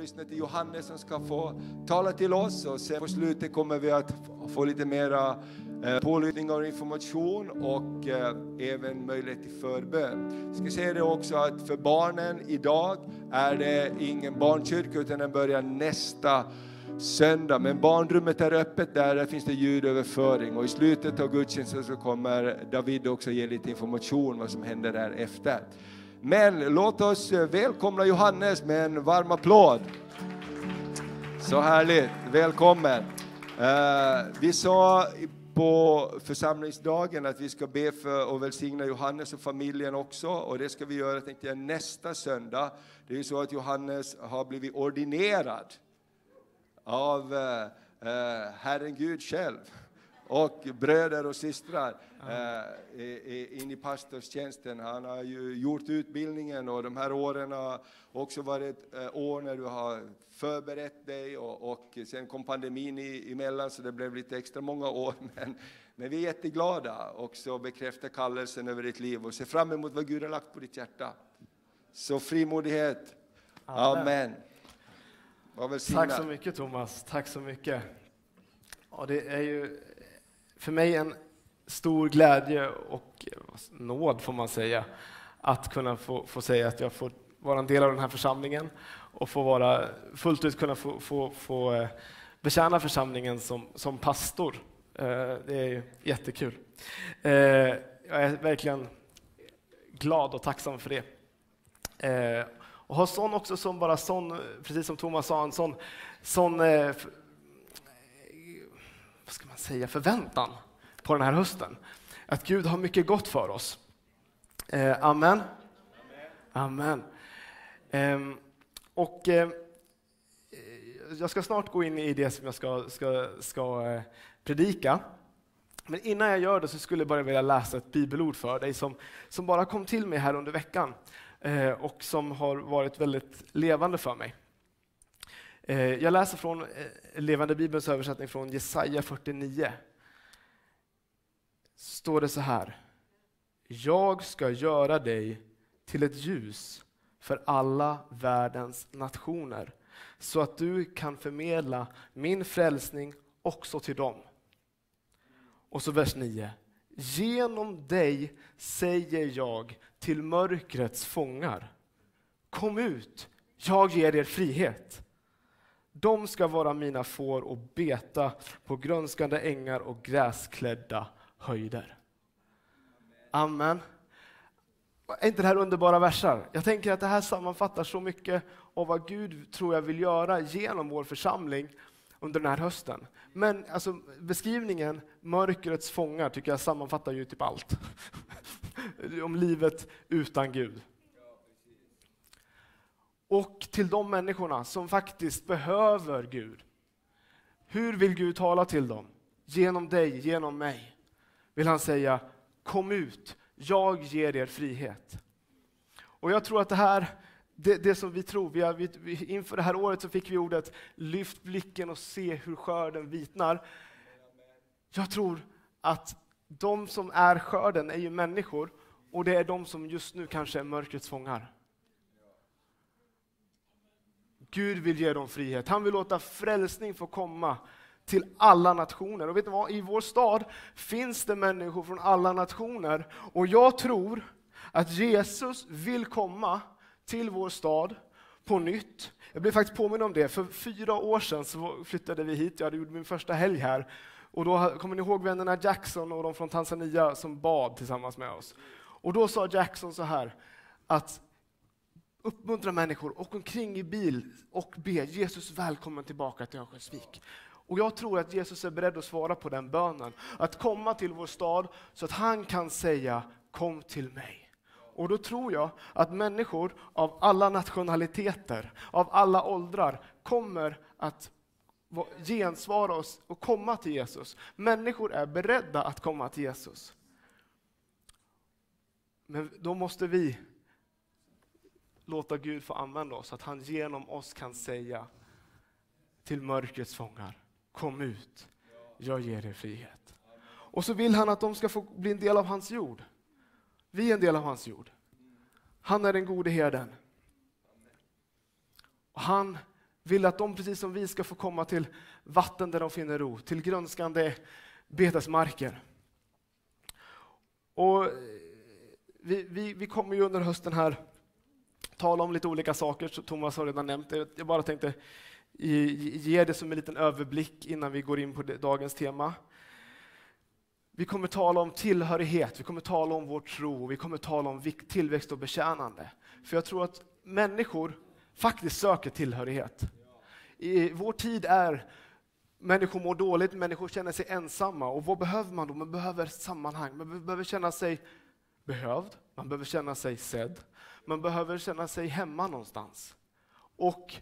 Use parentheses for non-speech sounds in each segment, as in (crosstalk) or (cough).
lyssna till Johannes som ska få tala till oss och sen på slutet kommer vi att få lite mera eh, pålysning och information och eh, även möjlighet till förbön. Jag ska säga det också att för barnen idag är det ingen barnkyrka utan den börjar nästa söndag. Men barnrummet är öppet där, där finns det ljudöverföring och i slutet av gudstjänsten så kommer David också ge lite information vad som händer därefter. Men låt oss eh, välkomna Johannes med en varm applåd. Så härligt, välkommen. Eh, vi sa på församlingsdagen att vi ska be för och välsigna Johannes och familjen också och det ska vi göra tänkte jag, nästa söndag. Det är ju så att Johannes har blivit ordinerad av eh, Herren Gud själv och bröder och systrar eh, in i pastorstjänsten. Han har ju gjort utbildningen och de här åren har också varit eh, år när du har förberett dig och, och sen kom pandemin i, emellan så det blev lite extra många år. (laughs) Men, men vi är jätteglada också bekräfta kallelsen över ditt liv och ser fram emot vad Gud har lagt på ditt hjärta. Så frimodighet. Amen. Amen. Tack så mycket Thomas, tack så mycket. Ja, det är ju för mig en stor glädje och eh, nåd, får man säga, att kunna få, få säga att jag får vara en del av den här församlingen och få vara, fullt ut kunna få, få, få eh, betjäna församlingen som, som pastor. Eh, det är jättekul. Jag är verkligen glad och tacksam för det. Och ha sån också som bara sån, precis som Thomas sa, en sån, sån vad ska man säga, förväntan på den här hösten. Att Gud har mycket gott för oss. Eh, amen. Amen. Eh, och eh, jag ska snart gå in i det som jag ska, ska, ska eh, predika. Men innan jag gör det så skulle jag bara vilja läsa ett bibelord för dig som, som bara kom till mig här under veckan eh, och som har varit väldigt levande för mig. Eh, jag läser från eh, Levande Bibelns översättning från Jesaja 49 står det så här. Jag ska göra dig till ett ljus för alla världens nationer så att du kan förmedla min frälsning också till dem. Och så vers 9. Genom dig säger jag till mörkrets fångar. Kom ut, jag ger er frihet. De ska vara mina får och beta på grönskande ängar och gräsklädda höjder. Amen. Är inte det här underbara versar? Jag tänker att det här sammanfattar så mycket av vad Gud tror jag vill göra genom vår församling under den här hösten. Men alltså, beskrivningen, mörkrets fångar, tycker jag sammanfattar ju typ allt. (laughs) Om livet utan Gud. Och till de människorna som faktiskt behöver Gud. Hur vill Gud tala till dem? Genom dig, genom mig vill han säga, kom ut, jag ger er frihet. Och jag tror att det här, det, det som vi tror, vi har, vi, inför det här året så fick vi ordet lyft blicken och se hur skörden vitnar. Jag tror att de som är skörden är ju människor och det är de som just nu kanske är mörkrets fångar. Gud vill ge dem frihet. Han vill låta frälsning få komma till alla nationer. Och vet ni vad? I vår stad finns det människor från alla nationer. Och jag tror att Jesus vill komma till vår stad på nytt. Jag blev faktiskt påminn om det. För fyra år sedan så flyttade vi hit. Jag hade gjort min första helg här. Och då kommer ni ihåg vännerna Jackson och de från Tanzania som bad tillsammans med oss? Och då sa Jackson så här att uppmuntra människor, åk omkring i bil och be Jesus välkommen tillbaka till Örnsköldsvik. Och jag tror att Jesus är beredd att svara på den bönen. Att komma till vår stad så att han kan säga kom till mig. Och då tror jag att människor av alla nationaliteter, av alla åldrar kommer att gensvara oss och komma till Jesus. Människor är beredda att komma till Jesus. Men då måste vi låta Gud få använda oss, så att han genom oss kan säga till mörkrets fångar, kom ut, jag ger er frihet. Och så vill han att de ska få bli en del av hans jord. Vi är en del av hans jord. Han är den gode herden. Och han Vill att de precis som vi ska få komma till vatten där de finner ro, till grönskande betesmarker. Och vi, vi, vi kommer ju under hösten här tala om lite olika saker, som Thomas har redan nämnt. Jag bara tänkte ge det som en liten överblick innan vi går in på dagens tema. Vi kommer tala om tillhörighet, vi kommer tala om vår tro, vi kommer tala om tillväxt och betjänande. För jag tror att människor faktiskt söker tillhörighet. I vår tid är människor mår dåligt, människor känner sig ensamma. Och vad behöver man då? Man behöver sammanhang, man behöver känna sig behövd, man behöver känna sig sedd, man behöver känna sig hemma någonstans. Och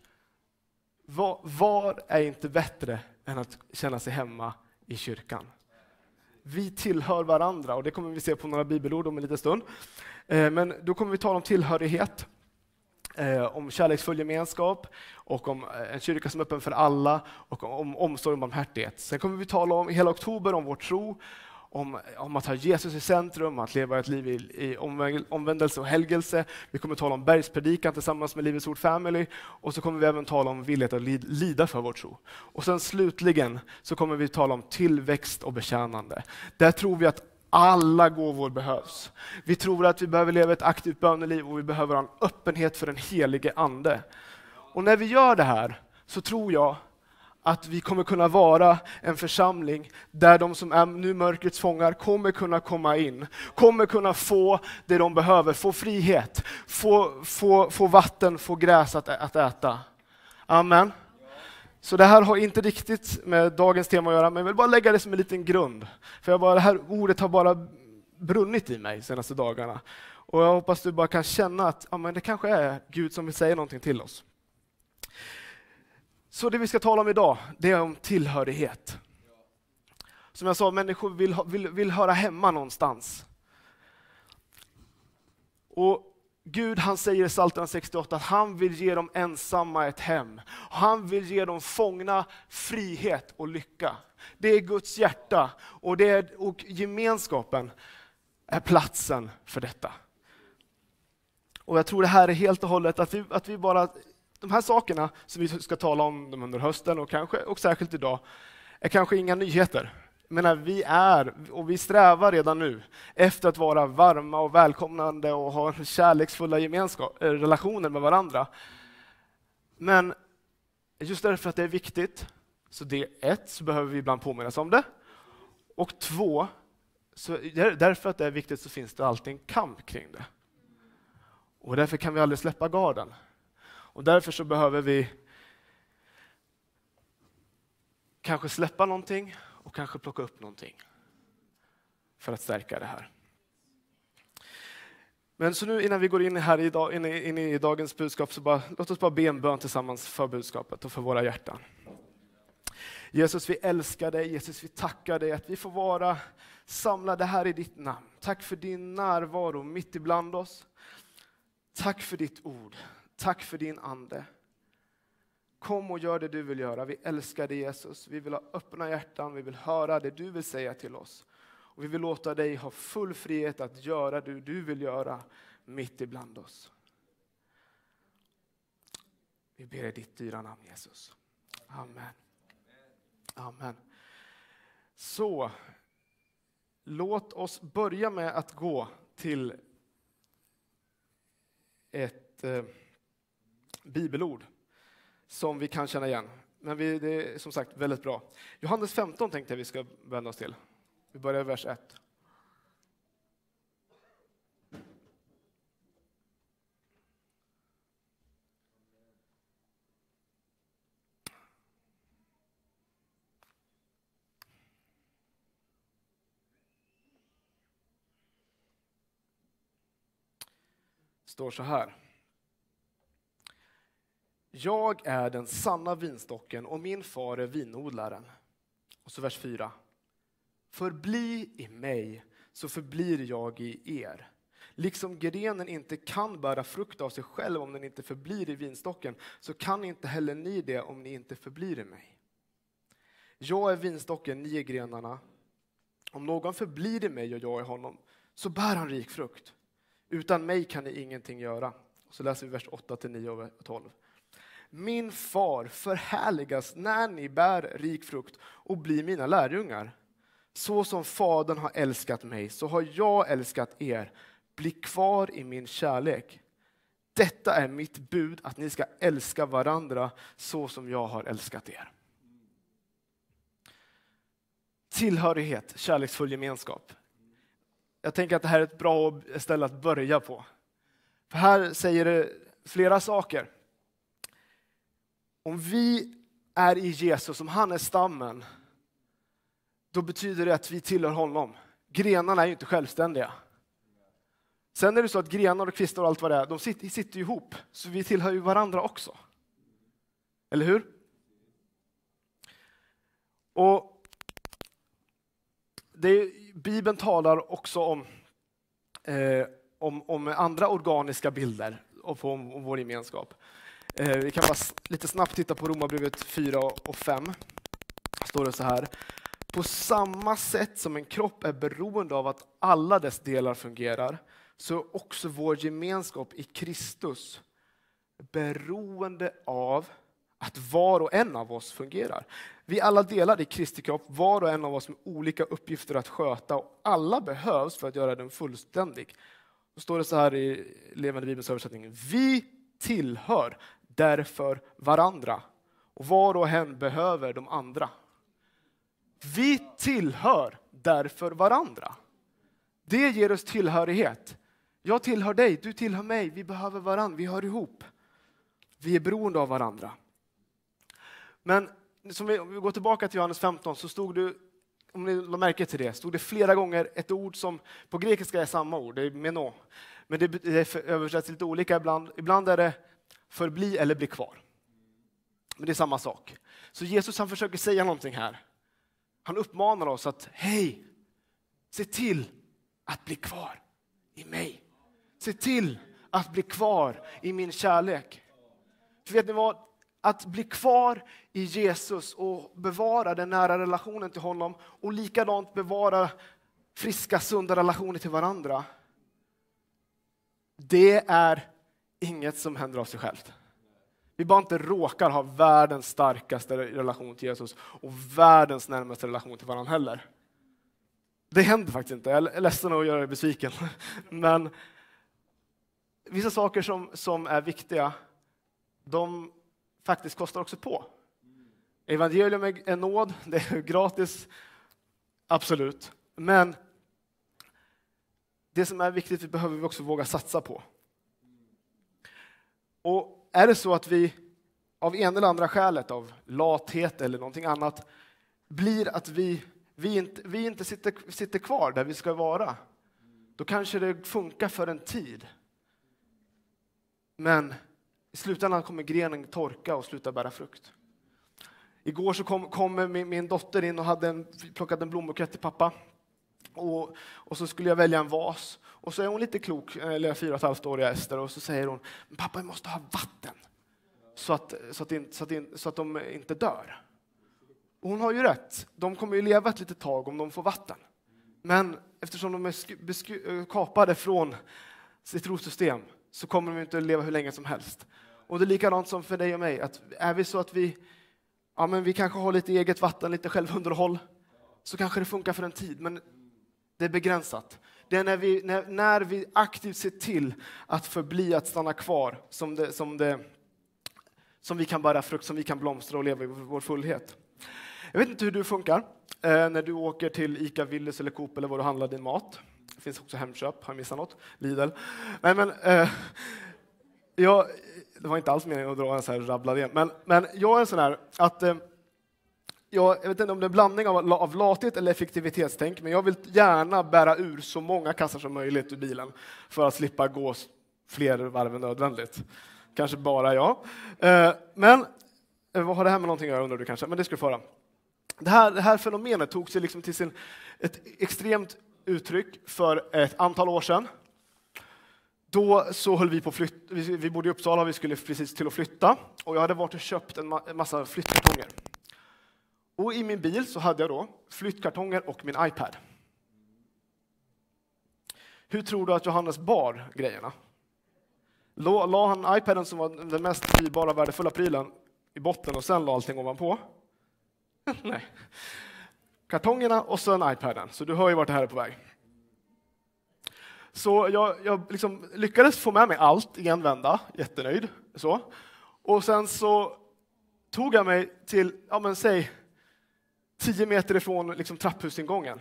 var, var är inte bättre än att känna sig hemma i kyrkan? Vi tillhör varandra och det kommer vi se på några bibelord om en liten stund. Eh, men då kommer vi tala om tillhörighet, eh, om kärleksfull gemenskap och om eh, en kyrka som är öppen för alla och om omsorg och barmhärtighet. Sen kommer vi tala om hela oktober om vår tro, om, om att ha Jesus i centrum, att leva ett liv i, i omvändelse och helgelse. Vi kommer tala om bergspredikan tillsammans med Livets Ord Family och så kommer vi även tala om villighet att lida för vår tro. Och sen slutligen så kommer vi tala om tillväxt och betjänande. Där tror vi att alla gåvor behövs. Vi tror att vi behöver leva ett aktivt böneliv och vi behöver ha en öppenhet för den helige Ande. Och när vi gör det här så tror jag att vi kommer kunna vara en församling där de som är nu mörkrets fångar kommer kunna komma in, kommer kunna få det de behöver, få frihet, få, få, få vatten, få gräs att, att äta. Amen. Så det här har inte riktigt med dagens tema att göra, men jag vill bara lägga det som en liten grund. För jag bara, det här ordet har bara brunnit i mig de senaste dagarna. Och jag hoppas du bara kan känna att ja, men det kanske är Gud som vill säga någonting till oss. Så det vi ska tala om idag, det är om tillhörighet. Som jag sa, människor vill, vill, vill höra hemma någonstans. Och Gud han säger i Psaltaren 68 att han vill ge de ensamma ett hem. Han vill ge de fångna frihet och lycka. Det är Guds hjärta och, det är, och gemenskapen är platsen för detta. Och Jag tror det här är helt och hållet att vi, att vi bara de här sakerna som vi ska tala om under hösten och, kanske, och särskilt idag, är kanske inga nyheter. Menar, vi är, och vi strävar redan nu, efter att vara varma och välkomnande och ha kärleksfulla gemenskap, eh, relationer med varandra. Men just därför att det är viktigt, så det ett, så behöver vi ibland påminnas om det. Och två, så därför att det är viktigt så finns det alltid en kamp kring det. Och därför kan vi aldrig släppa garden. Och därför så behöver vi kanske släppa någonting och kanske plocka upp någonting för att stärka det här. Men så nu innan vi går in, här i, in, i, in i dagens budskap, så bara, låt oss bara be en bön tillsammans för budskapet och för våra hjärtan. Jesus, vi älskar dig. Jesus, vi tackar dig att vi får vara samlade här i ditt namn. Tack för din närvaro mitt ibland oss. Tack för ditt ord. Tack för din ande. Kom och gör det du vill göra. Vi älskar dig Jesus. Vi vill ha öppna hjärtan, vi vill höra det du vill säga till oss. Och vi vill låta dig ha full frihet att göra det du vill göra mitt ibland oss. Vi ber i ditt dyra namn Jesus. Amen. Amen. Så, låt oss börja med att gå till ett eh, bibelord som vi kan känna igen. Men vi, det är som sagt väldigt bra. Johannes 15 tänkte jag vi ska vända oss till. Vi börjar i vers 1. står så här. Jag är den sanna vinstocken och min far är vinodlaren. Och så vers 4. Förbli i mig så förblir jag i er. Liksom grenen inte kan bära frukt av sig själv om den inte förblir i vinstocken, så kan inte heller ni det om ni inte förblir i mig. Jag är vinstocken, ni är grenarna. Om någon förblir i mig och jag i honom, så bär han rik frukt. Utan mig kan ni ingenting göra. Så läser vi vers 8 9 och 12 min far förhärligas när ni bär rik frukt och blir mina lärjungar. Så som Fadern har älskat mig, så har jag älskat er. Bli kvar i min kärlek. Detta är mitt bud, att ni ska älska varandra så som jag har älskat er. Tillhörighet, kärleksfull gemenskap. Jag tänker att det här är ett bra ställe att börja på. För här säger det flera saker. Om vi är i Jesus, om han är stammen, då betyder det att vi tillhör honom. Grenarna är ju inte självständiga. Sen är det så att grenar och kvistar och allt vad det är, de sitter, sitter ihop, så vi tillhör ju varandra också. Eller hur? Och det, Bibeln talar också om, eh, om, om, andra organiska bilder om, om vår gemenskap. Eh, vi kan bara lite snabbt titta på Romarbrevet 4 och 5. står det så här. På samma sätt som en kropp är beroende av att alla dess delar fungerar, så är också vår gemenskap i Kristus beroende av att var och en av oss fungerar. Vi alla delar i Kristi kropp, var och en av oss med olika uppgifter att sköta och alla behövs för att göra den fullständig. Då står det så här i Levande Bibelns översättning. Vi tillhör därför varandra och var och en behöver de andra. Vi tillhör därför varandra. Det ger oss tillhörighet. Jag tillhör dig, du tillhör mig, vi behöver varandra, vi hör ihop. Vi är beroende av varandra. Men som vi, om vi går tillbaka till Johannes 15 så stod det, om ni lade märke till det, stod det flera gånger ett ord som på grekiska är samma ord, det är meno. Men det, det översätts lite olika ibland. Ibland är det förbli eller bli kvar. Men det är samma sak. Så Jesus han försöker säga någonting här. Han uppmanar oss att, hej, se till att bli kvar i mig. Se till att bli kvar i min kärlek. För vet ni vad? Att bli kvar i Jesus och bevara den nära relationen till honom och likadant bevara friska, sunda relationer till varandra. Det är inget som händer av sig självt. Vi bara inte råkar ha världens starkaste relation till Jesus och världens närmaste relation till varandra heller. Det händer faktiskt inte. Jag är ledsen att göra dig besviken. (laughs) Men vissa saker som, som är viktiga, de faktiskt kostar också på. Evangelium är nåd, (laughs) det är gratis, absolut. Men det som är viktigt behöver vi också våga satsa på. Och är det så att vi av en eller andra skälet, av lathet eller någonting annat, blir att vi, vi inte, vi inte sitter, sitter kvar där vi ska vara, då kanske det funkar för en tid. Men i slutändan kommer grenen torka och sluta bära frukt. Igår så kom, kom min, min, dotter in och hade en, plockade en blombukett till pappa. Och, och, så skulle jag välja en vas. Och så är hon lite klok, eller fyra och ett halvt år Ester, och så säger hon pappa, vi måste ha vatten så att, så att, in, så att, in, så att de inte dör. Och hon har ju rätt. De kommer ju leva ett litet tag om de får vatten. Men eftersom de är eh, kapade från sitt rotsystem så kommer de inte att leva hur länge som helst. Och det är likadant som för dig och mig, att är vi så att vi, ja men vi kanske har lite eget vatten, lite självunderhåll, så kanske det funkar för en tid, men det är begränsat. Det är när vi, när, när vi aktivt ser till att förbli, att stanna kvar, som, det, som, det, som vi kan bära frukt, som vi kan blomstra och leva i vår fullhet. Jag vet inte hur du funkar eh, när du åker till ICA, Willys eller Coop eller var du handlar din mat. Det finns också Hemköp, har jag missat något? Lidl. Nej, men, eh, jag, det var inte alls meningen att dra en så här rabblad igen, men, men jag är en sån här att eh, jag, jag vet inte om det är en blandning av, av lathet eller effektivitetstänk, men jag vill gärna bära ur så många kassar som möjligt ur bilen för att slippa gå fler varv än nödvändigt. Kanske bara jag. Eh, men eh, vad har det här med någonting att göra undrar du kanske? Men det ska du få. Det här, det här fenomenet tog sig liksom till sin, ett extremt uttryck för ett antal år sedan. Då så höll vi på flytt, vi, vi bodde i Uppsala, vi skulle precis till att flytta och jag hade varit och köpt en, ma en massa flyttkartonger. Och i min bil så hade jag då flyttkartonger och min iPad. Hur tror du att Johannes bar grejerna? La, la han iPaden som var den mest dyrbara värdefulla prylen i botten och sen la allting ovanpå? (laughs) Nej. Kartongerna och sen iPaden, så du hör ju vart det här är på väg. Så jag, jag liksom lyckades få med mig allt i en vända, jättenöjd. Så. Och sen så tog jag mig till, ja men säg, tio meter ifrån liksom, trapphusingången.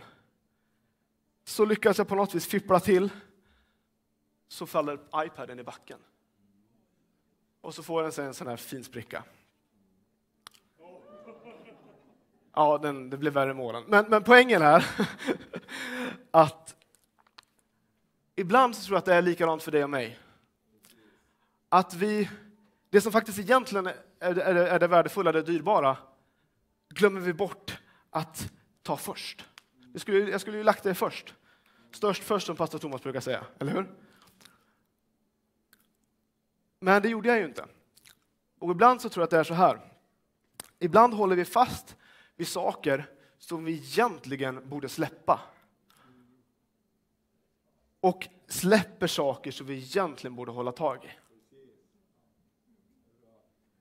Så lyckas jag på något vis fippla till, så faller iPaden i backen. Och så får den sig en sån här fin spricka. Ja, den, det blev värre med åren. Men, men poängen är (laughs) att ibland så tror jag att det är likadant för dig och mig. Att vi, det som faktiskt egentligen är, är, är det värdefulla, det dyrbara, glömmer vi bort att ta först. Jag skulle, jag skulle ju lagt det först. Störst först, som pastor Thomas brukar säga, eller hur? Men det gjorde jag ju inte. Och ibland så tror jag att det är så här. Ibland håller vi fast vid saker som vi egentligen borde släppa. Och släpper saker som vi egentligen borde hålla tag i.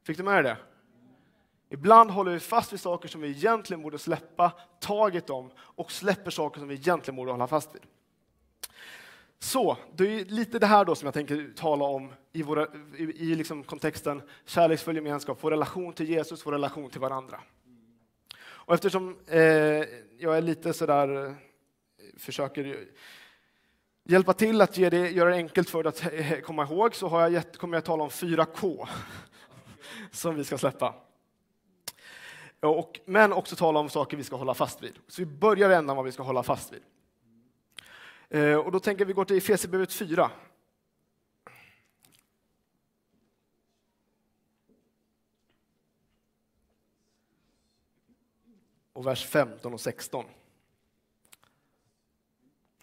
Fick du med dig det? Ibland håller vi fast vid saker som vi egentligen borde släppa taget om och släpper saker som vi egentligen borde hålla fast vid. Så, det är lite det här då som jag tänker tala om i, våra, i, i liksom kontexten kärleksfull gemenskap, vår relation till Jesus, vår relation till varandra. Och eftersom eh, jag är lite sådär, eh, försöker hjälpa till att ge det, göra det enkelt för dig att komma ihåg, så har jag gett, kommer jag tala om 4K (laughs) som vi ska släppa. Och, men också tala om saker vi ska hålla fast vid. Så vi börjar ändan vad vi ska hålla fast vid. Eh, och då tänker vi gå till Efesierbrevet 4. Och vers 15 och 16.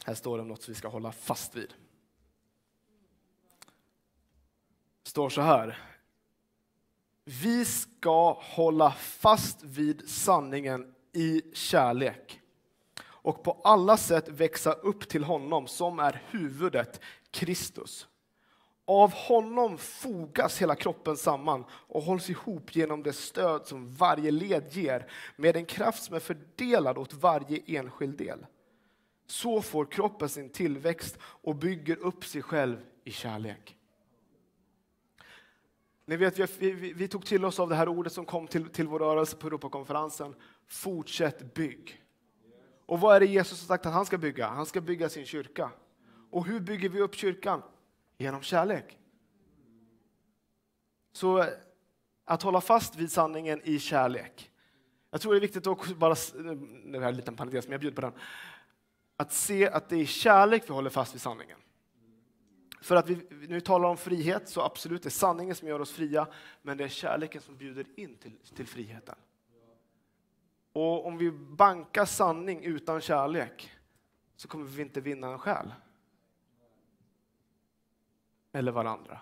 Här står det om något som vi ska hålla fast vid. Det står så här. Vi ska hålla fast vid sanningen i kärlek och på alla sätt växa upp till honom som är huvudet, Kristus. Av honom fogas hela kroppen samman och hålls ihop genom det stöd som varje led ger med en kraft som är fördelad åt varje enskild del. Så får kroppen sin tillväxt och bygger upp sig själv i kärlek. Ni vet, vi, vi, vi, tog till oss av det här ordet som kom till, till vår rörelse på Europakonferensen. Fortsätt bygg. Och vad är det Jesus har sagt att han ska bygga? Han ska bygga sin kyrka. Och hur bygger vi upp kyrkan? Genom kärlek. Så eh, att hålla fast vid sanningen i kärlek. Jag tror det är viktigt att bara, det här är en liten parentes, men jag bjuder på den. Att se att det är kärlek vi håller fast vid sanningen. För att vi nu talar om frihet, så absolut, det är sanningen som gör oss fria, men det är kärleken som bjuder in till, till friheten. Och om vi bankar sanning utan kärlek så kommer vi inte vinna en själ. Eller varandra.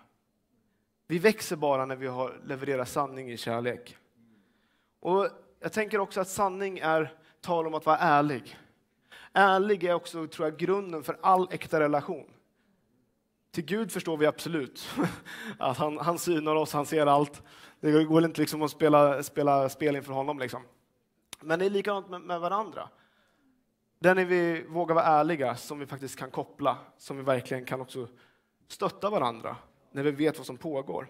Vi växer bara när vi har levererat sanning i kärlek. Och Jag tänker också att sanning är tal om att vara ärlig. Ärlig är också, tror jag, grunden för all äkta relation. Till Gud förstår vi absolut (laughs) att han, han synar oss, han ser allt. Det går inte liksom att spela, spela spel inför honom. Liksom. Men det är likadant med, med varandra. Där när vi vågar vara ärliga, som vi faktiskt kan koppla, som vi verkligen kan också stötta varandra, när vi vet vad som pågår.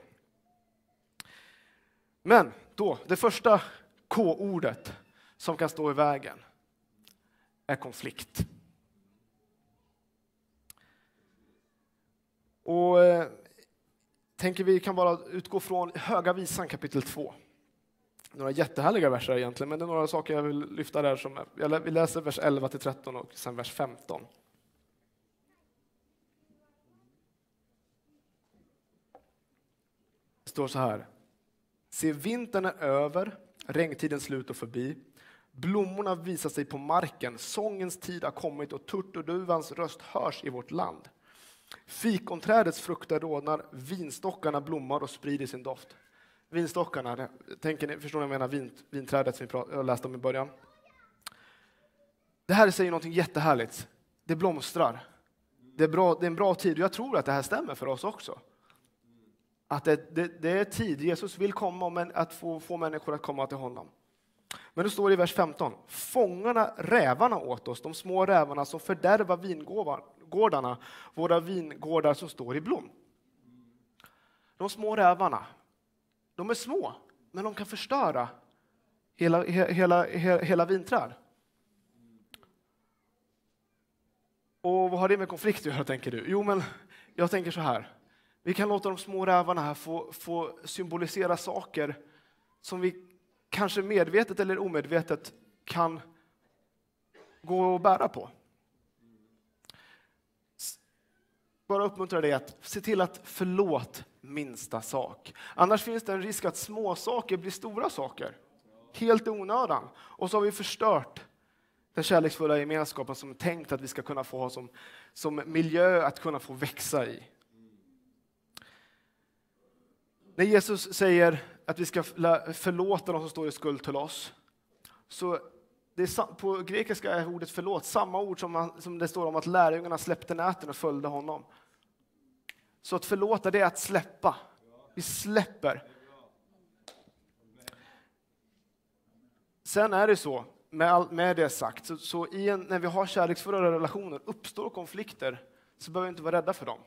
Men då, det första K-ordet som kan stå i vägen är konflikt. Och eh, tänker vi kan bara utgå från Höga visan kapitel 2 några jättehärliga verser egentligen, men det är några saker jag vill lyfta där. Som, vi läser vers 11 till 13 och sen vers 15. Det står så här. Se, vintern är över, regntiden slut och förbi. Blommorna visar sig på marken, sångens tid har kommit och turturduvans röst hörs i vårt land. Fikonträdets frukter rodnar, vinstockarna blommar och sprider sin doft. Vinstockarna, tänker ni, förstår ni vad jag menar? Vin, vinträdet som vi läste om i början. Det här säger något jättehärligt. Det blomstrar. Det är, bra, det är en bra tid och jag tror att det här stämmer för oss också. att det, det, det är tid. Jesus vill komma men att få, få människor att komma till honom. Men det står i vers 15. Fångarna rävarna åt oss, de små rävarna som fördärvar vingåvan vingårdarna, våra vingårdar som står i blom. De små rävarna, de är små, men de kan förstöra hela, hela, hela, hela vinträd. Och vad har det med konflikt att göra, tänker du? Jo, men jag tänker så här. Vi kan låta de små rävarna här få, få symbolisera saker som vi kanske medvetet eller omedvetet kan gå och bära på. Bara uppmuntra dig att se till att förlåt minsta sak. Annars finns det en risk att små saker blir stora saker. Helt i onödan. Och så har vi förstört den kärleksfulla gemenskapen som är tänkt att vi ska kunna få ha som, som miljö att kunna få växa i. När Jesus säger att vi ska förlåta de som står i skuld till oss, så det är på grekiska är ordet förlåt samma ord som, man, som det står om att lärjungarna släppte näten och följde honom. Så att förlåta, det är att släppa. Vi släpper. Sen är det så, med, all, med det sagt, så, så en, när vi har kärleksfulla relationer, uppstår konflikter, så behöver vi inte vara rädda för dem.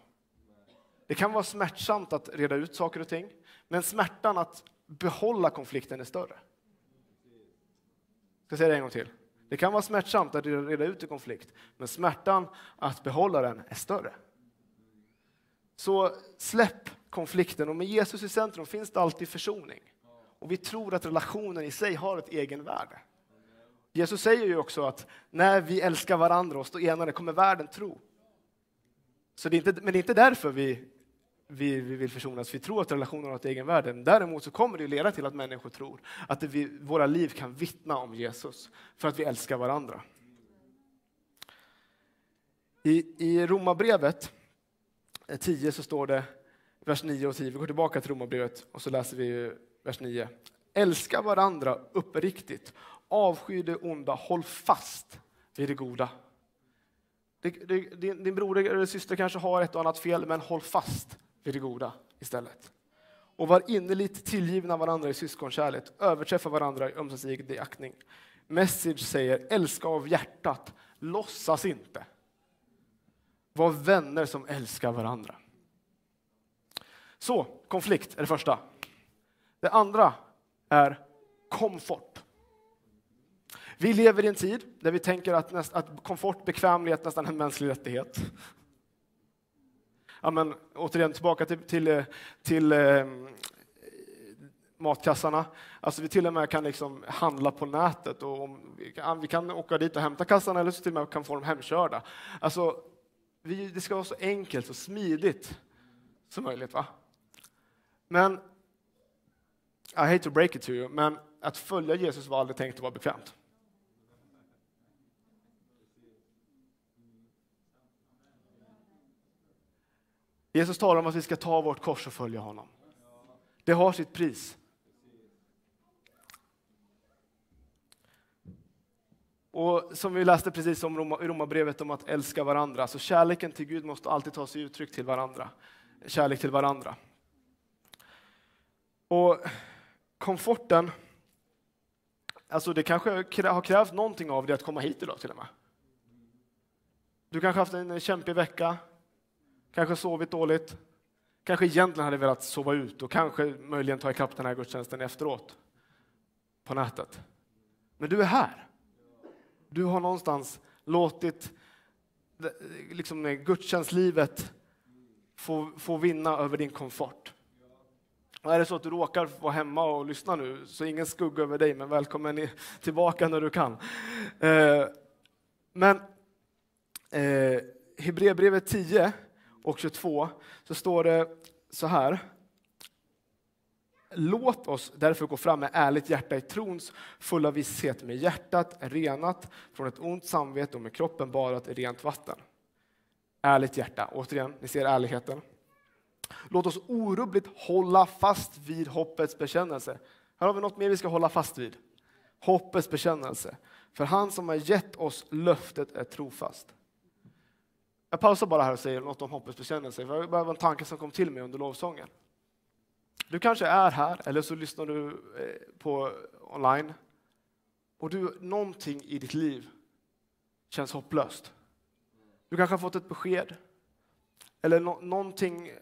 Det kan vara smärtsamt att reda ut saker och ting, men smärtan att behålla konflikten är större. Jag ska säga det en gång till. Det kan vara smärtsamt att reda ut en konflikt, men smärtan att behålla den är större. Så släpp konflikten och med Jesus i centrum finns det alltid försoning. Och vi tror att relationen i sig har ett egenvärde. Jesus säger ju också att när vi älskar varandra och står enade kommer världen tro. Så det är inte, men det är inte därför vi vi, vi vill försonas, vi tror att relationen har ett egenvärde. Däremot så kommer det leda till att människor tror att vi, våra liv kan vittna om Jesus, för att vi älskar varandra. I, i Romarbrevet eh, 10 så står det, vers 9 och 10, vi går tillbaka till Romarbrevet och så läser vi vers 9. Älska varandra uppriktigt, avsky det onda, håll fast vid det goda. Din, din bror eller syster kanske har ett och annat fel, men håll fast vid det goda istället. Och var innerligt tillgivna varandra i syskonkärlek, överträffa varandra i ömsesidig aktning. Message säger älska av hjärtat, låtsas inte. Var vänner som älskar varandra. Så, konflikt är det första. Det andra är komfort. Vi lever i en tid där vi tänker att, näst, att komfort, bekvämlighet nästan är en mänsklig rättighet ja, men, återigen tillbaka till, till, eh, till eh, matkassarna. Alltså vi till och med kan liksom handla på nätet och om, vi, kan, vi kan åka dit och hämta kassarna eller så till och med kan få dem hemkörda. Alltså, vi, det ska vara så enkelt och smidigt som möjligt. Va? Men, I hate to break it to you, men att följa Jesus var aldrig tänkt att vara bekvämt. Jesus talar om att vi ska ta vårt kors och följa honom. Det har sitt pris. Och som vi läste precis om i Romarbrevet om att älska varandra, så kärleken till Gud måste alltid ta sig uttryck till varandra. Kärlek till varandra. Och komforten, alltså det kanske har krävt någonting av dig att komma hit idag till och med. Du kanske haft en kämpig vecka, kanske sovit dåligt, kanske egentligen hade velat sova ut och kanske möjligen ta ikapp den här gudstjänsten efteråt på nätet. Men du är här. Du har någonstans låtit liksom, gudstjänstlivet få, få vinna över din komfort. Och är det så att du råkar vara hemma och lyssna nu, så ingen skugga över dig, men välkommen tillbaka när du kan. Eh, men eh, Hebreerbrevet 10 och 22 så står det så här. Låt oss därför gå fram med ärligt hjärta i trons fulla visshet, med hjärtat renat från ett ont samvete och med kroppen badat i rent vatten. Ärligt hjärta, återigen, ni ser ärligheten. Låt oss orubbligt hålla fast vid hoppets bekännelse. Här har vi något mer vi ska hålla fast vid. Hoppets bekännelse. För han som har gett oss löftet är trofast. Jag pausar bara här och säger något om hoppets bekännelse. för Det var en tanke som kom till mig under lovsången. Du kanske är här, eller så lyssnar du eh, på online och du, någonting i ditt liv känns hopplöst. Du kanske har fått ett besked eller no någonting eh,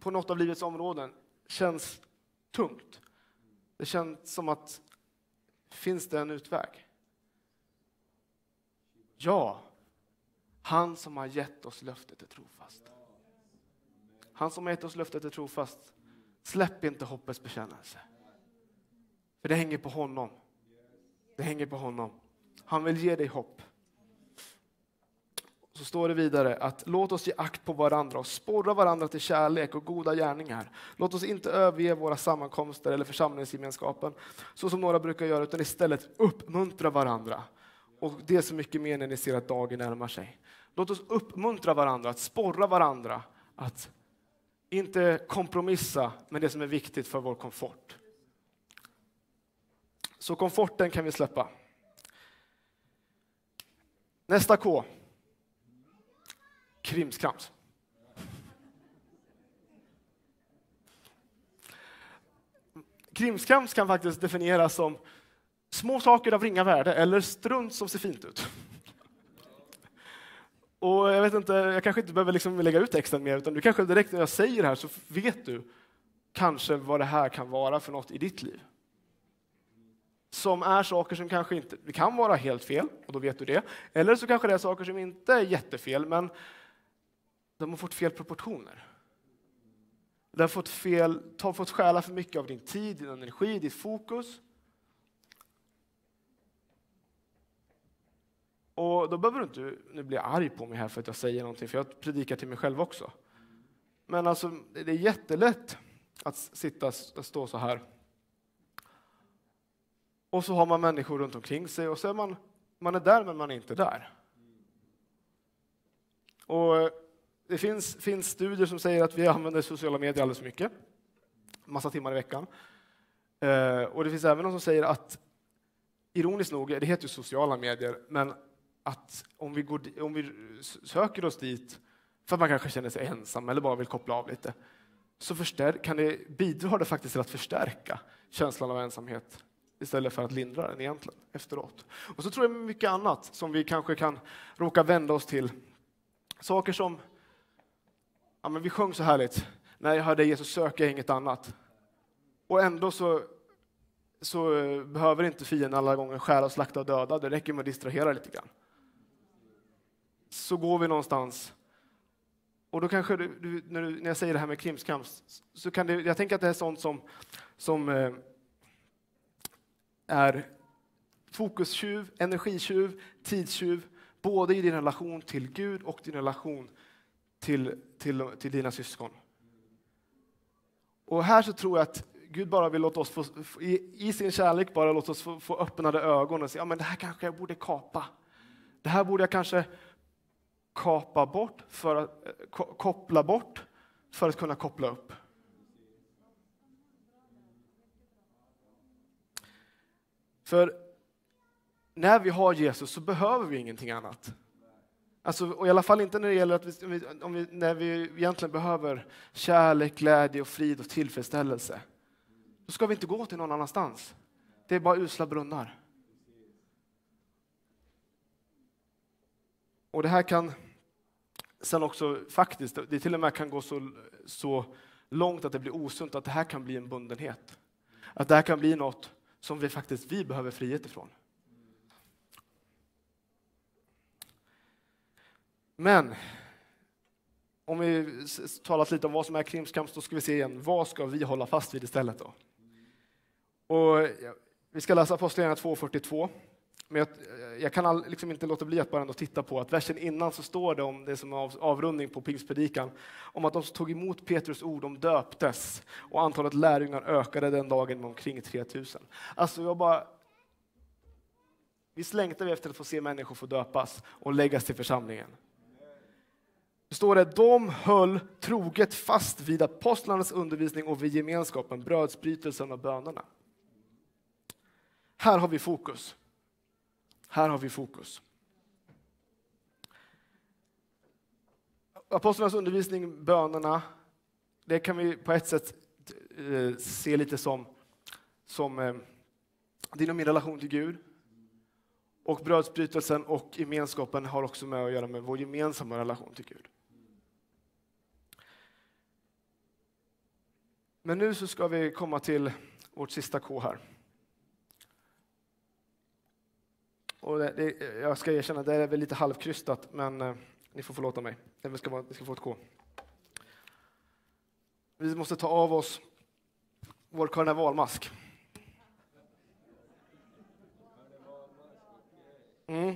på något av livets områden känns tungt. Det känns som att finns det en utväg? Ja, han som har gett oss löftet är trofast. Han som har gett oss löftet är trofast. Släpp inte hoppets bekännelse. För det hänger på honom. Det hänger på honom. Han vill ge dig hopp. Så står det vidare att låt oss ge akt på varandra och sporra varandra till kärlek och goda gärningar. Låt oss inte överge våra sammankomster eller församlingsgemenskapen så som några brukar göra utan istället uppmuntra varandra. Och det är så mycket mer när ni ser att dagen närmar sig. Låt oss uppmuntra varandra, att sporra varandra, att inte kompromissa med det som är viktigt för vår komfort. Så komforten kan vi släppa. Nästa K. Krimskrams. Krimskrams kan faktiskt definieras som små saker av ringa värde eller strunt som ser fint ut. Och jag vet inte, jag kanske inte behöver liksom lägga ut texten mer, utan du kanske direkt när jag säger det här så vet du kanske vad det här kan vara för något i ditt liv. Som är saker som kanske inte, det kan vara helt fel, och då vet du det. Eller så kanske det är saker som inte är jättefel, men de har fått fel proportioner. De har fått, fel, har fått stjäla för mycket av din tid, din energi, ditt fokus. Och då behöver du inte nu bli arg på mig här för att jag säger någonting, för jag predikar till mig själv också. Men alltså, det är jättelätt att sitta och stå så här. Och så har man människor runt omkring sig och så är man, man är där men man är inte där. Och eh, det finns, finns studier som säger att vi använder sociala medier alldeles för mycket. Massa timmar i veckan. Eh, och det finns även någon som säger att, ironiskt nog, det heter ju sociala medier, men att om vi, går, om vi söker oss dit för att man kanske känner sig ensam eller bara vill koppla av lite, så förstär, kan det, bidrar det faktiskt till att förstärka känslan av ensamhet istället för att lindra den egentligen efteråt. Och så tror jag mycket annat som vi kanske kan råka vända oss till. Saker som, ja men vi sjöng så härligt, när jag hörde Jesus söker jag inget annat. Och ändå så så eh, behöver inte fienden alla gånger stjäla, slakta och döda. Det räcker med att distrahera lite grann så går vi någonstans. Och då kanske du, du, när, du, när jag säger det här med krimskrams, så kan det, jag tänker att det är sånt som, som eh, är fokustjuv, energitjuv, tidstjuv, både i din relation till Gud och din relation till, till, till dina syskon. Och här så tror jag att Gud bara vill låta oss få, i, i sin kärlek bara låta oss få, få öppnade ögon och säga, ja men det här kanske jag borde kapa. Det här borde jag kanske kapa bort för att, eh, koppla bort för att kunna koppla upp. För när vi har Jesus så behöver vi ingenting annat. Alltså, och I alla fall inte när det gäller att vi, om vi, när vi egentligen behöver kärlek, glädje, och frid och tillfredsställelse. Då ska vi inte gå till någon annanstans. Det är bara usla brunnar. Och det här kan sen också faktiskt, det till och med kan gå så, så långt att det blir osunt, att det här kan bli en bundenhet. Att det här kan bli något som vi faktiskt vi behöver frihet ifrån. Men om vi talat lite om vad som är krimskrams, då ska vi se igen, vad ska vi hålla fast vid istället då? Och vi ska läsa Apostlagärningarna 2.42. Men jag, jag kan liksom inte låta bli att bara ändå titta på att versen innan så står det om det som av, avrundning på pingstpredikan, om att de som tog emot Petrus ord, de döptes och antalet lärjungar ökade den dagen med omkring 3000. Alltså jag bara... Visst längtar vi efter att få se människor få döpas och läggas till församlingen. Det står det, de höll troget fast vid apostlarnas undervisning och vid gemenskapen, brödsbrytelsen och bönerna. Här har vi fokus. Här har vi fokus. Apostlarnas undervisning, bönerna, det kan vi på ett sätt eh, se lite som, som eh, din och min relation till Gud. Och brödsbrytelsen och gemenskapen har också med att göra med vår gemensamma relation till Gud. Men nu så ska vi komma till vårt sista K här. Och det, det, jag ska erkänna, det är väl lite halvkrystat, men eh, ni får förlåta mig. Det ska, vara, det ska få ett K. Vi måste ta av oss vår karnevalmask. Mm.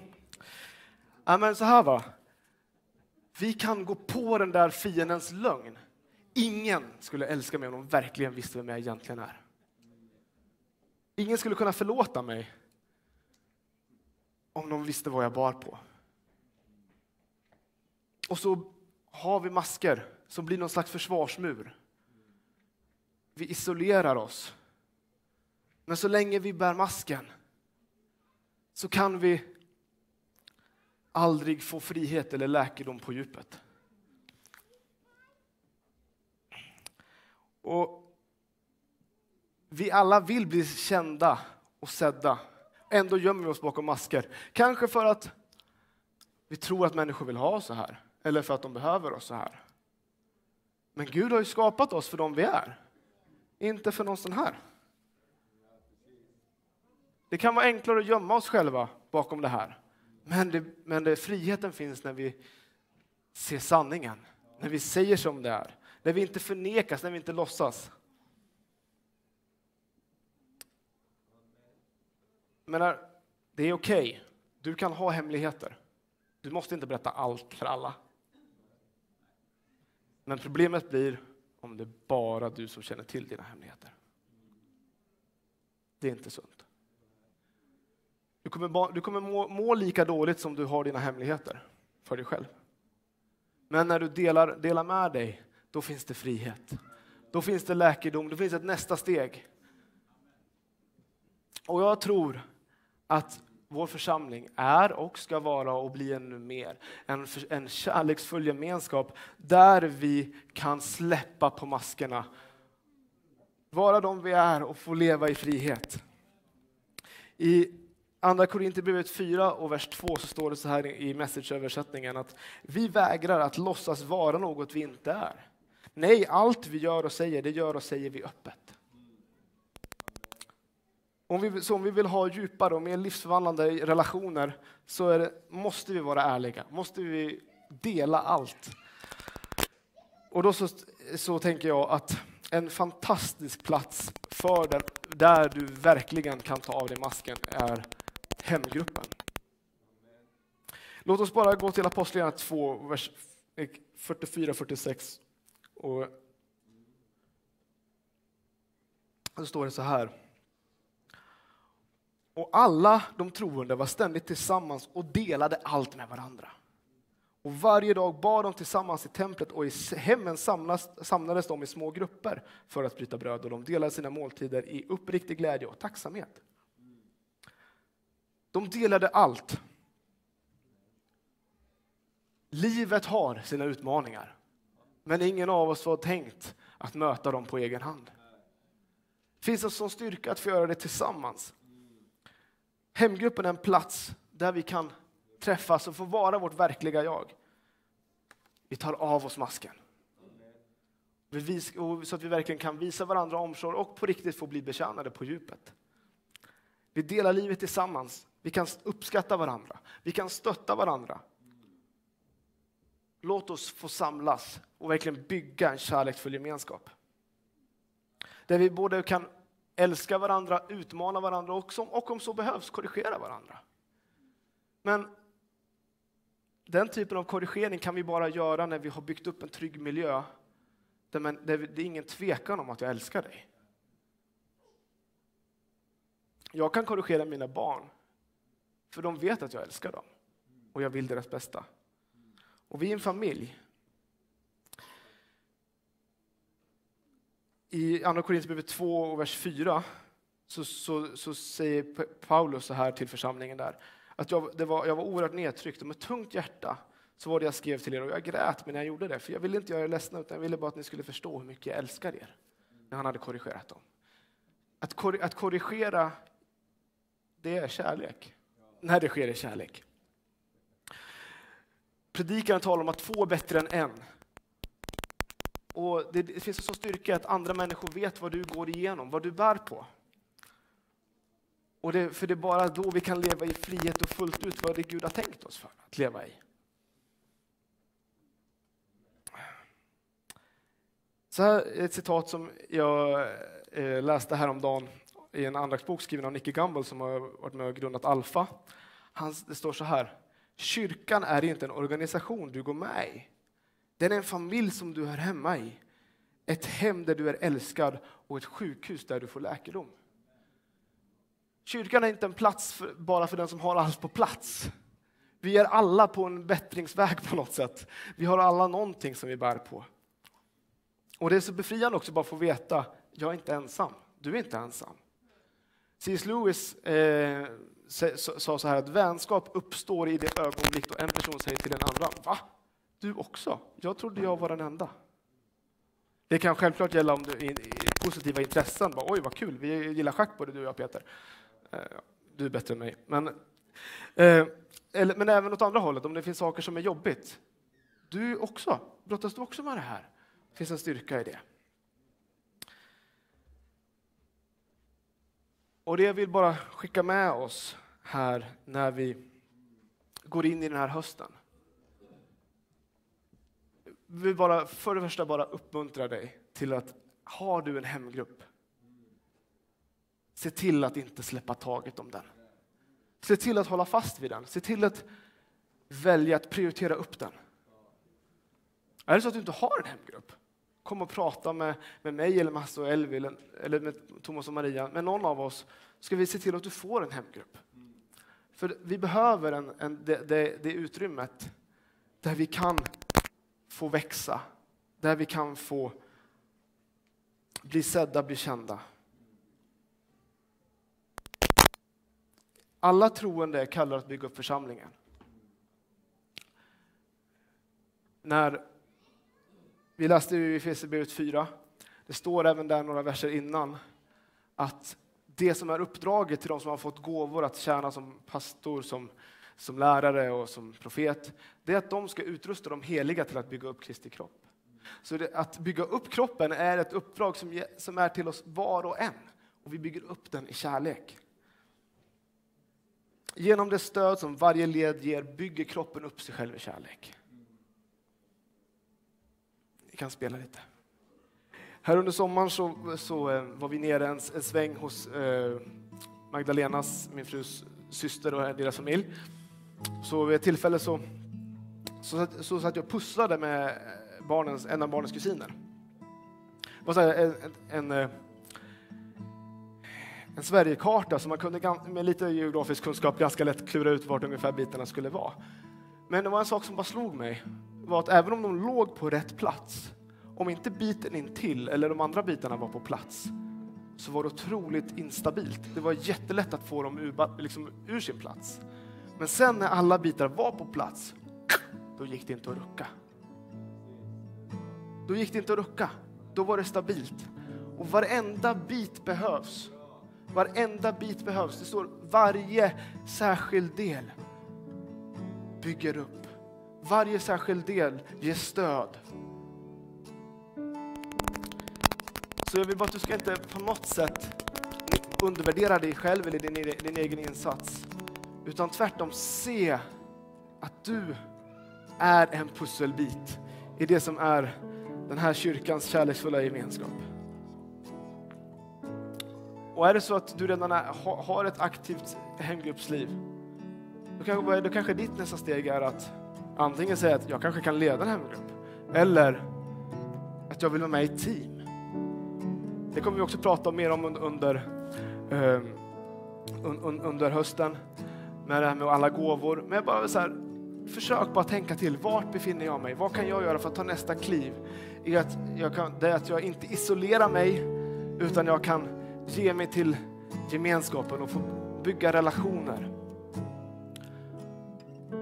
Ja, men så här va. Vi kan gå på den där fiendens lögn. Ingen skulle älska mig om de verkligen visste vem jag egentligen är. Ingen skulle kunna förlåta mig om de visste vad jag bar på. Och så har vi masker som blir någon slags försvarsmur. Vi isolerar oss. Men så länge vi bär masken så kan vi aldrig få frihet eller läkedom på djupet. Och vi alla vill bli kända och sedda. Ändå gömmer vi oss bakom masker. Kanske för att vi tror att människor vill ha oss så här. Eller för att de behöver oss så här. Men Gud har ju skapat oss för dem vi är. Inte för någon sån här. Det kan vara enklare att gömma oss själva bakom det här. Men, det, men det, friheten finns när vi ser sanningen. När vi säger som det är. När vi inte förnekas, när vi inte låtsas. Menar, det är okej. Okay. Du kan ha hemligheter. Du måste inte berätta allt för alla. Men problemet blir om det är bara du som känner till dina hemligheter. Det är inte sunt. Du kommer, du kommer må, må, lika dåligt som du har dina hemligheter för dig själv. Men när du delar, delar med dig, då finns det frihet. Då finns det läkedom, då finns ett nästa steg. Och jag tror att vår församling är och ska vara och bli ännu mer en, en kärleksfull gemenskap där vi kan släppa på maskerna, vara de vi är och få leva i frihet. I Andra Korinthierbrevet 4 och vers 2 så står det så här i messageöversättningen att vi vägrar att låtsas vara något vi inte är. Nej, allt vi gör och säger, det gör och säger vi öppet. Om vi, så om vi vill ha djupare och mer livsförvandlande relationer så det, måste vi vara ärliga, måste vi dela allt. Och då så, så tänker jag att en fantastisk plats för där, där du verkligen kan ta av dig masken är hemgruppen. Låt oss bara gå till Apostlagärningarna 2, vers 44-46. Och så står det så här. Och alla de troende var ständigt tillsammans och delade allt med varandra. Och varje dag bad de tillsammans i templet och i hemmen samlas, samlades de i små grupper för att bryta bröd och de delade sina måltider i uppriktig glädje och tacksamhet. De delade allt. Livet har sina utmaningar, men ingen av oss har tänkt att möta dem på egen hand. Det finns en sån styrka att få göra det tillsammans. Hemgruppen är en plats där vi kan träffas och få vara vårt verkliga jag. Vi tar av oss masken. Så att vi verkligen kan visa varandra omsorg och på riktigt få bli betjänade på djupet. Vi delar livet tillsammans. Vi kan uppskatta varandra. Vi kan stötta varandra. Låt oss få samlas och verkligen bygga en kärleksfull gemenskap. Där vi både kan älska varandra, utmana varandra och, och om så behövs korrigera varandra. Men den typen av korrigering kan vi bara göra när vi har byggt upp en trygg miljö där, man, där det är ingen tvekan om att jag älskar dig. Jag kan korrigera mina barn, för de vet att jag älskar dem och jag vill deras bästa. Och vi är en familj. I Andra Korinthierbrevet 2, vers 4, så, så, så, säger Paulus så här till församlingen där, att jag, det var, jag var oerhört nedtryckt och med tungt hjärta så var det jag skrev till er och jag grät men jag gjorde det, för jag ville inte göra er ledsna utan jag ville bara att ni skulle förstå hur mycket jag älskar er. när han hade korrigerat dem. Att, kor att korrigera, det är kärlek. När det sker i kärlek. Predikaren talar om att två är bättre än en. Och det, det finns en sån styrka att andra människor vet vad du går igenom, vad du bär på. Och det, för det är bara då vi kan leva i frihet och fullt ut vad det Gud har tänkt oss för att leva i. Så här är ett citat som jag eh, läste häromdagen i en andaktsbok skriven av Nicky Gamble som har varit med och grundat Alfa. Han, det står så här. Kyrkan är inte en organisation du går med i. Den är en familj som du hör hemma i. Ett hem där du är älskad och ett sjukhus där du får läkedom. Kyrkan är inte en plats för, bara för den som har allt på plats. Vi är alla på en bättringsväg på något sätt. Vi har alla någonting som vi bär på. Och det är så befriande också bara att få veta, jag är inte ensam. Du är inte ensam. C.S. Lewis eh, sa så här att vänskap uppstår i det ögonblick då en person säger till den andra, va? Du också? Jag trodde jag var den enda. Det kan självklart gälla om du är positiva intressen. Bara, Oj, vad kul, vi gillar schack både du och jag Peter. Eh, du är bättre än mig. Men, eh, eller, men även åt andra hållet, om det finns saker som är jobbigt. Du också, brottas du också med det här? Det finns en styrka i det. Och det jag vill bara skicka med oss här när vi går in i den här hösten. Jag vill bara, för det första bara uppmuntra dig till att har du en hemgrupp, se till att inte släppa taget om den. Se till att hålla fast vid den. Se till att välja att prioritera upp den. Är det så att du inte har en hemgrupp, kom och prata med, med mig eller med Hasse och Elvi eller, eller med Thomas och Maria, med någon av oss, ska vi se till att du får en hemgrupp. För vi behöver en, en, det, det, det utrymmet där vi kan få växa, där vi kan få bli sedda, bli kända. Alla troende är kallade att bygga upp församlingen. När vi läste i Efesierbrevet 4, det står även där några verser innan, att det som är uppdraget till de som har fått gåvor att tjäna som pastor, som, som lärare och som profet, det är att de ska utrusta de heliga till att bygga upp Kristi kropp. Så det, att bygga upp kroppen är ett uppdrag som, som är till oss var och en. Och vi bygger upp den i kärlek. Genom det stöd som varje led ger bygger kroppen upp sig själv i kärlek. Ni kan spela lite. Här under sommaren så, så eh, var vi nere en, en sväng hos eh, Magdalenas, min frus syster och deras familj. Så vid ett tillfälle så, så, så satt jag och pusslade med barnens, en av barnens kusiner. Det var så här, en, en, en, eh, Sverigekarta som man kunde med lite geografisk kunskap ganska lätt klura ut vart ungefär bitarna skulle vara. Men det var en sak som bara slog mig, var att även om de låg på rätt plats om inte biten intill eller de andra bitarna var på plats så var det otroligt instabilt. Det var jättelätt att få dem ur, liksom, ur sin plats. Men sen när alla bitar var på plats, då gick det inte att rucka. Då gick det inte att rucka. Då var det stabilt. Och varenda bit behövs. Varenda bit behövs. Det står varje särskild del bygger upp. Varje särskild del ger stöd. Så jag vill bara att du ska inte på något sätt undervärdera dig själv eller din, din egen insats. Utan tvärtom se att du är en pusselbit i det som är den här kyrkans kärleksfulla gemenskap. Och är det så att du redan är, har ett aktivt hemgruppsliv, då kanske, då kanske ditt nästa steg är att antingen säga att jag kanske kan leda en hemgrupp, eller att jag vill vara med i ett team. Det kommer vi också prata mer om under, um, under hösten med det här med alla gåvor. Men bara så här, försök bara tänka till. Vart befinner jag mig? Vad kan jag göra för att ta nästa kliv? I att jag kan, det är att jag inte isolerar mig utan jag kan ge mig till gemenskapen och få bygga relationer.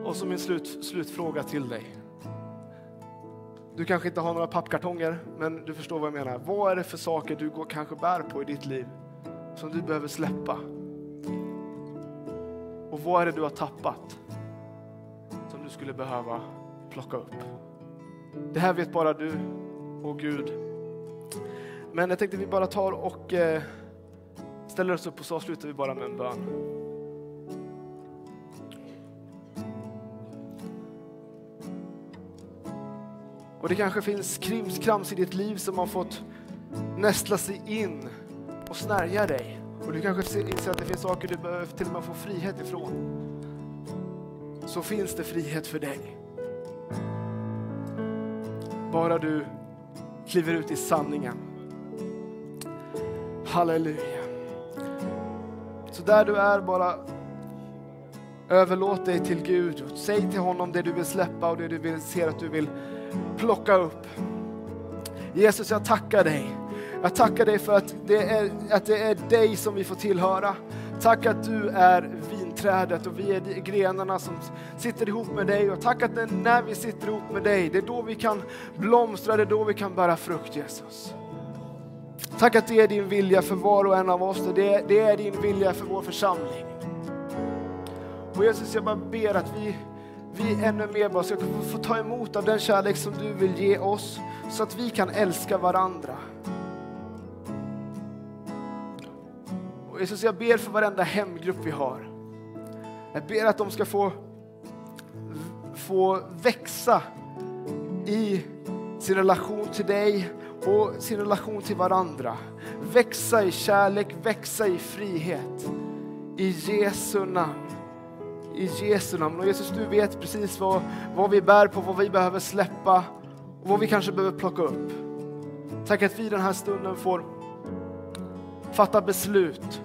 Och så min slut, slutfråga till dig. Du kanske inte har några pappkartonger, men du förstår vad jag menar. Vad är det för saker du går, kanske bär på i ditt liv som du behöver släppa? Och vad är det du har tappat som du skulle behöva plocka upp? Det här vet bara du och Gud. Men jag tänkte vi bara tar och eh, ställer oss upp och så avslutar vi bara med en bön. Och det kanske finns krimskrams i ditt liv som har fått nästla sig in och snärja dig. Och du kanske inser att det finns saker du behöver till och med få frihet ifrån. Så finns det frihet för dig. Bara du kliver ut i sanningen. Halleluja. Så där du är, bara överlåt dig till Gud. Säg till honom det du vill släppa och det du vill, ser att du vill plocka upp. Jesus, jag tackar dig. Jag tackar dig för att det, är, att det är dig som vi får tillhöra. Tack att du är vinträdet och vi är grenarna som sitter ihop med dig. Och tack att det, när vi sitter ihop med dig, det är då vi kan blomstra, det är då vi kan bära frukt Jesus. Tack att det är din vilja för var och en av oss och det, det är din vilja för vår församling. Och Jesus, jag bara ber att vi vi ännu mer bara ska få ta emot av den kärlek som du vill ge oss så att vi kan älska varandra. Och Jesus, jag ber för varenda hemgrupp vi har. Jag ber att de ska få, få växa i sin relation till dig och sin relation till varandra. Växa i kärlek, växa i frihet. I Jesu namn i Jesu namn. Och Jesus, du vet precis vad, vad vi bär på, vad vi behöver släppa och vad vi kanske behöver plocka upp. Tack att vi den här stunden får fatta beslut.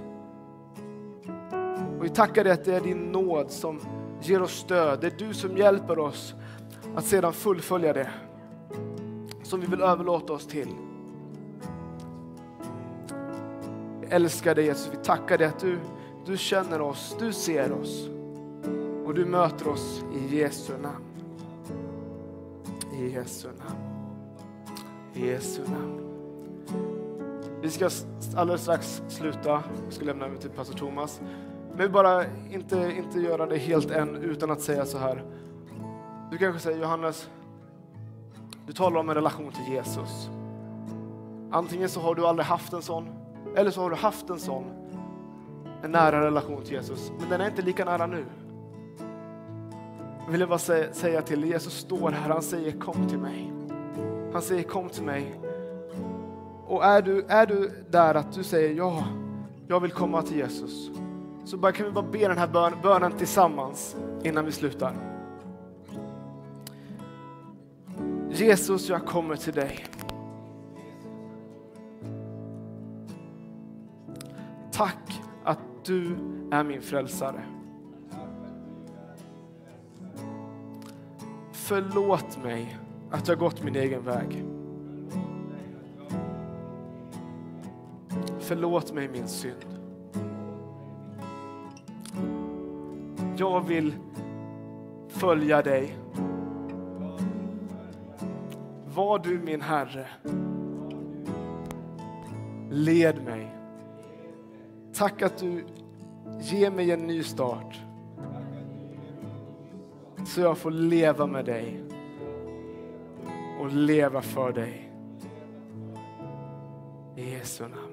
Och vi tackar dig att det är din nåd som ger oss stöd. Det är du som hjälper oss att sedan fullfölja det som vi vill överlåta oss till. Vi älskar dig Jesus, vi tackar dig att du, du känner oss, du ser oss. Och du möter oss i Jesu namn. I Jesu namn. I Jesu namn. Vi ska alldeles strax sluta. Vi ska lämna över till pastor Thomas. Men bara inte, inte göra det helt än utan att säga så här. Du kanske säger Johannes, du talar om en relation till Jesus. Antingen så har du aldrig haft en sån, eller så har du haft en sån, en nära relation till Jesus, men den är inte lika nära nu vill jag bara säga till Jesus står här, han säger kom till mig. Han säger kom till mig. Och är du, är du där att du säger ja, jag vill komma till Jesus. Så bara, kan vi bara be den här bön, bönen tillsammans innan vi slutar. Jesus, jag kommer till dig. Tack att du är min frälsare. Förlåt mig att jag gått min egen väg. Förlåt mig min synd. Jag vill följa dig. Var du min Herre. Led mig. Tack att du ger mig en ny start så jag får leva med dig och leva för dig. I Jesu namn.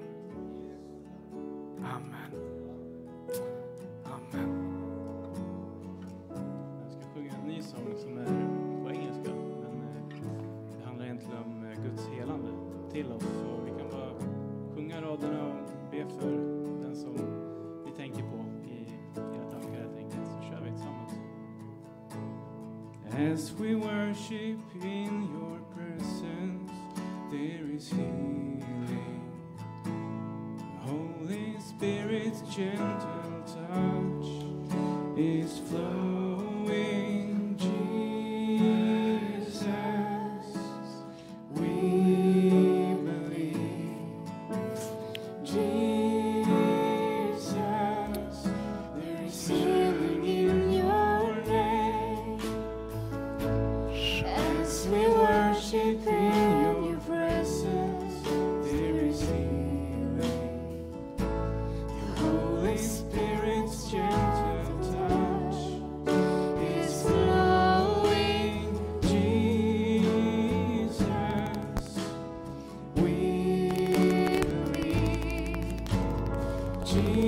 Jesus.